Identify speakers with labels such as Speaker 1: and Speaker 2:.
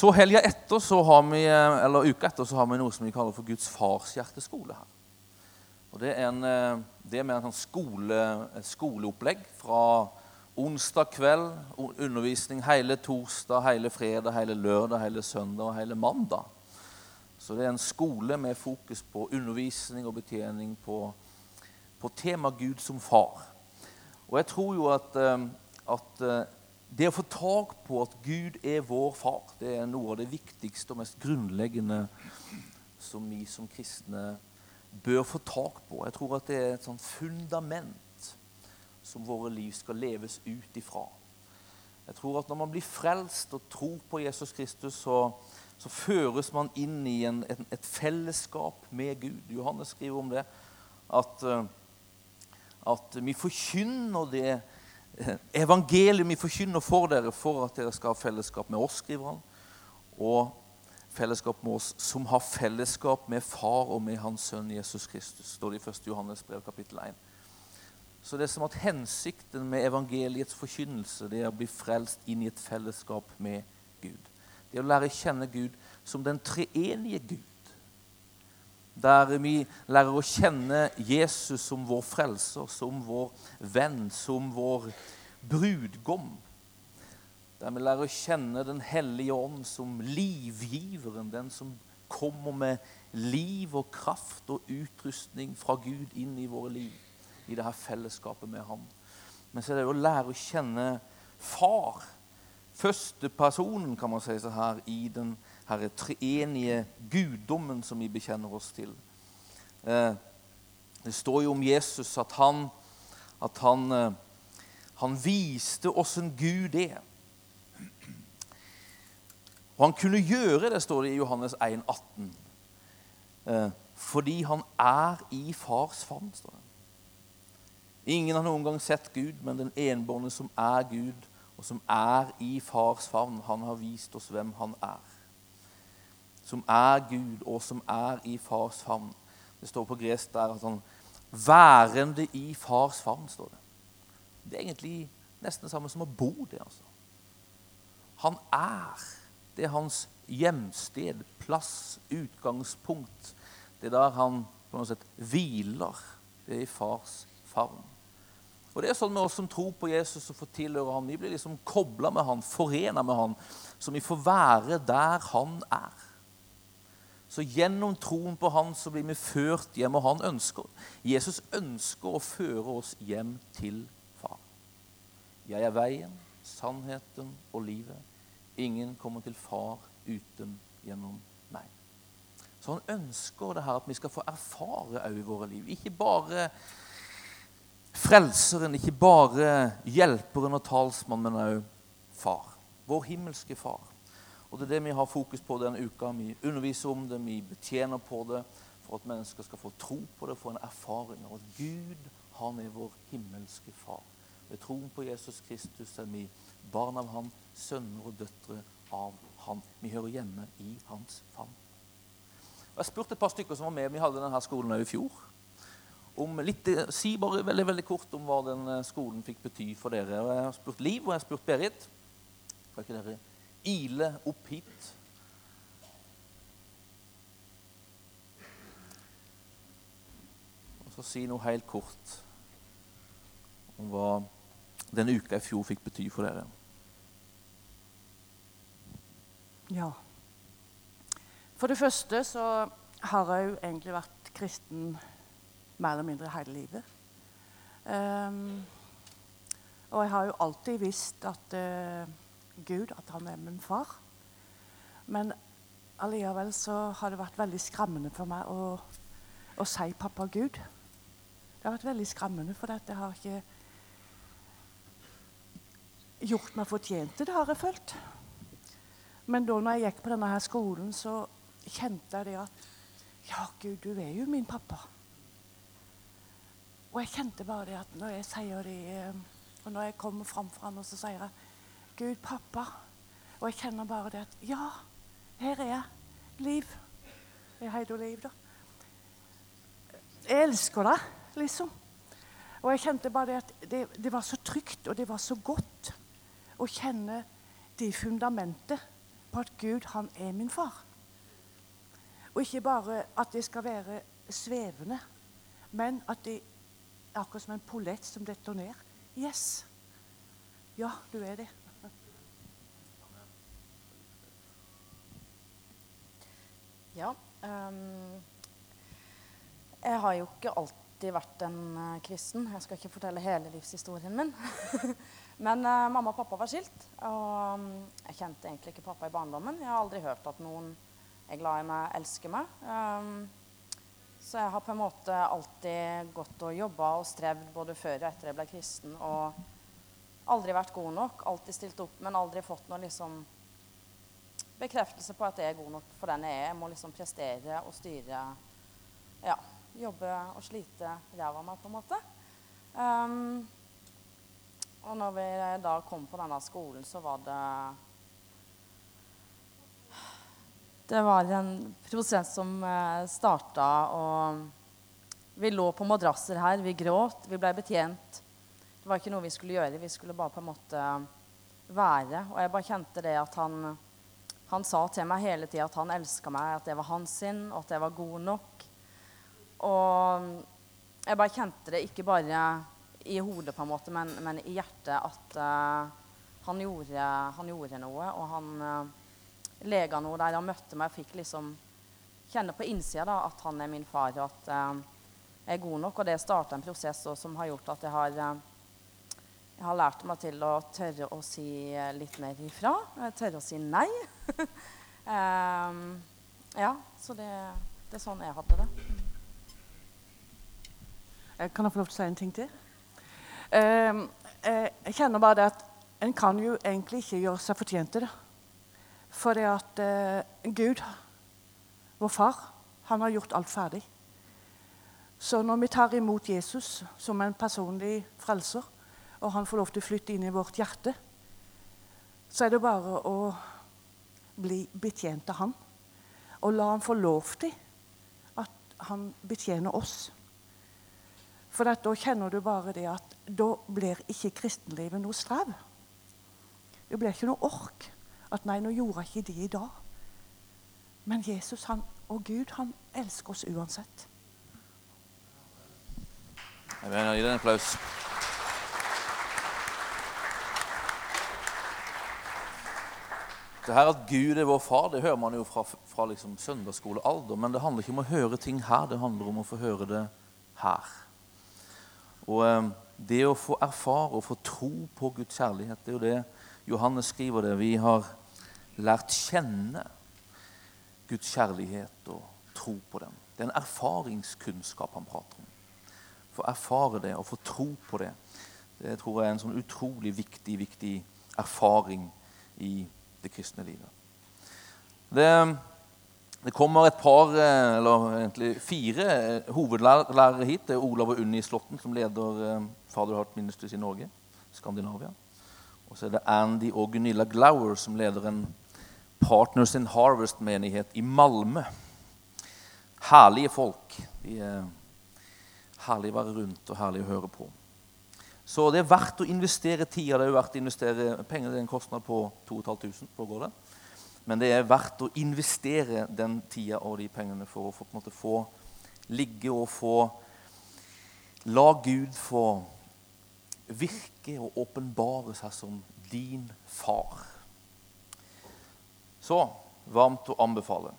Speaker 1: Så helga etter, så har vi, eller uka etter så har vi noe som vi kaller for Guds farshjerteskole her. Og Det er, en, eh, det er mer en sånn skole, skoleopplegg fra onsdag kveld, undervisning hele torsdag, hele fredag, hele lørdag, hele søndag og hele mandag. Så det er en skole med fokus på undervisning og betjening på, på tema Gud som far. Og jeg tror jo at, eh, at eh, det å få tak på at Gud er vår far, det er noe av det viktigste og mest grunnleggende som vi som kristne bør få tak på. Jeg tror at det er et sånt fundament som våre liv skal leves ut ifra. Jeg tror at når man blir frelst og tror på Jesus Kristus, så, så føres man inn i en, et, et, fellesskap med Gud. Johannes skriver om det. At, at vi forkynner det evangeliet vi forkynner for dere, for at dere skal ha fellesskap med oss, skriver han, og fellesskap med oss som har fellesskap med far og med hans sønn Jesus Kristus, står det i 1. Johannes brev kapittel 1. Så det er som at hensikten med evangeliets forkynnelse det er å bli frelst inn i et fellesskap med Gud. Det er å lære å kjenne Gud som den treenige Gud. Der vi lærer å kjenne Jesus som vår frelser, som vår venn, som vår brudgom. Der vi lærer å kjenne Den hellige ånd som livgiveren, den som kommer med liv og kraft og utrustning fra Gud inn i våre liv, i dette fellesskapet med ham. Men så er det å lære å kjenne far, førstepersonen, kan man si så her, i den herre treenige guddommen som vi bekjenner oss til. Eh, det står jo om Jesus at han, at han, eh, han viste åssen Gud er. Og han kunne gjøre det, står det i Johannes 1, 18. Eh, fordi han er i fars favn, står det. Ingen har noen gang sett Gud, men den enbårne som er Gud, og som er i fars favn, han har vist oss hvem han er som er Gud, og som er i fars favn. Det står på gresk der sånn værende i fars favn, står det. Det er egentlig nesten det samme som å bo det. altså. Han er. Det er hans hjemsted, plass, utgangspunkt. Det er der han på noe sett hviler. Det er i fars favn. Og det er sånn med oss som tror på Jesus og får tilhøre ham. Vi blir liksom kobla med han, forena med han, så vi får være der han er. Så gjennom troen på Han så blir vi ført hjem, og han ønsker. Jesus ønsker å føre oss hjem til Far. Jeg er veien, sannheten og livet. Ingen kommer til Far uten gjennom meg. Så han ønsker det her at vi skal få erfare òg i våre liv. Ikke bare frelseren, ikke bare hjelperen og talsmannen, men òg far. Vår himmelske far. Og Det er det vi har fokus på denne uka. Vi underviser om det, vi betjener på det for at mennesker skal få tro på det, få en erfaring av at Gud, han er vår himmelske far. Ved troen på Jesus Kristus er vi barn av Han, sønner og døtre av Han. Vi hører hjemme i Hans favn. Jeg spurte et par stykker som var med. Vi hadde denne skolen i fjor. Om litt, si bare veldig, veldig kort om hva den skolen fikk bety for dere. Jeg har spurt Liv og jeg har spurt Berit. Kan ikke dere ile opp hit. Og så si noe helt kort om hva denne uka i fjor fikk bety for dere.
Speaker 2: Ja. For det første så har jeg jo egentlig vært kristen mer eller mindre hele livet. Um, og jeg har jo alltid visst at uh, Gud, at han er min far. Men allikevel så har det vært veldig skremmende for meg å, å si 'pappa Gud'. Det har vært veldig skremmende, for dette har ikke gjort meg fortjent til det, har jeg følt. Men da når jeg gikk på denne her skolen, så kjente jeg det at Ja, Gud, du er jo min pappa. Og jeg kjente bare det at når jeg sier det, eh, og når jeg kommer fram for han, og så sier jeg Gud, pappa. Og jeg kjenner bare det at Ja, her er jeg. Liv. Jeg heter Liv, da. Jeg elsker deg, liksom. Og jeg kjente bare det at det, det, var så trygt, og det var så godt å kjenne det fundamentet på at Gud, han er min far. Og ikke bare at det skal være svevende, men at det er akkurat som en pollett som detter ned. Yes. Ja, du er det.
Speaker 3: Ja. Um, jeg har jo ikke alltid vært en uh, kristen. Jeg skal ikke fortelle hele livshistorien min. Men uh, mamma og pappa var skilt, og um, jeg kjente egentlig ikke pappa i barndommen. Jeg har aldri hørt at noen er glad i meg, elsker meg. Um, så jeg har på en måte alltid gått og jobba og strevd både før og etter jeg ble kristen. Og aldri vært god nok. Alltid stilt opp, men aldri fått noe liksom bekreftelse på at jeg er god nok for den jeg er. Jeg må liksom prestere og styre. Ja, jobbe og slite ræva av meg, på en måte. Um, og når vi da kom på denne skolen, så var det Det var en prosess som eh, starta, og vi lå på madrasser her. Vi gråt, vi ble betjent. Det var ikke noe vi skulle gjøre. Vi skulle bare på en måte være. Og jeg bare kjente det at han han sa til meg hele tida at han elska meg, at jeg var hans sin, og at jeg var god nok. Og jeg bare kjente det ikke bare i hodet, på en måte, men, men i hjertet at uh, han, gjorde, han, gjorde, noe. Og han uh, lega noe der han møtte meg, fikk liksom kjenne på innsida da, at han er min far, og at uh, jeg er god nok. Og det starta en prosess som har gjort at jeg har jeg har lært meg til å tørre å si litt mer ifra. Tørre å si nei. um, ja, så det, det, er sånn jeg hadde det.
Speaker 2: Eh, kan jeg få lov til å si en ting til? Um, jeg kjenner bare det at en kan jo egentlig ikke gjøre seg fortjent til det. For det at uh, Gud, vår far, han har gjort alt ferdig. Så når vi tar imot Jesus som en personlig frelser, og han får lov til å flytte inn i vårt hjerte, så er det bare å bli betjent av han. Og la han få lov til at han betjener oss. For da kjenner du bare det at da blir ikke kristenlivet noe strev. Det blir ikke noe ork. At 'nei, nå gjorde jeg ikke det i dag'. Men Jesus han, og Gud han elsker oss uansett.
Speaker 1: Jeg vil gi deg en applaus. Det her At Gud er vår far, det hører man jo fra, fra liksom søndagsskolealder. Men det handler ikke om å høre ting her, det handler om å få høre det her. Og eh, Det å få erfare og få tro på Guds kjærlighet, det er jo det Johannes skriver det. Vi har lært kjenne Guds kjærlighet og tro på den. Det er en erfaringskunnskap han prater om. Få erfare det og få tro på det. Det tror jeg er en sånn utrolig viktig, viktig erfaring i det kristne livet. Det, det kommer et par, eh, eller egentlig fire, eh, hovedlærere hit. Det er Olav og Unni Slåtten, som leder eh, Father Heart Ministries i Norge, Skandinavia. Og så er det Andy og Gunilla Glower, som leder en Partners in Harvest-menighet i Malmö. Herlige folk. De er herlige å være rundt og herlige å høre på. Så det er verdt å investere tida. Det er verdt å investere penger. Det er en kostnad på 2500 for å gå det. Men det er verdt å investere den tida og de pengene for å få, måte, få ligge og få La Gud få virke og åpenbare seg som din far. Så varmt å anbefale.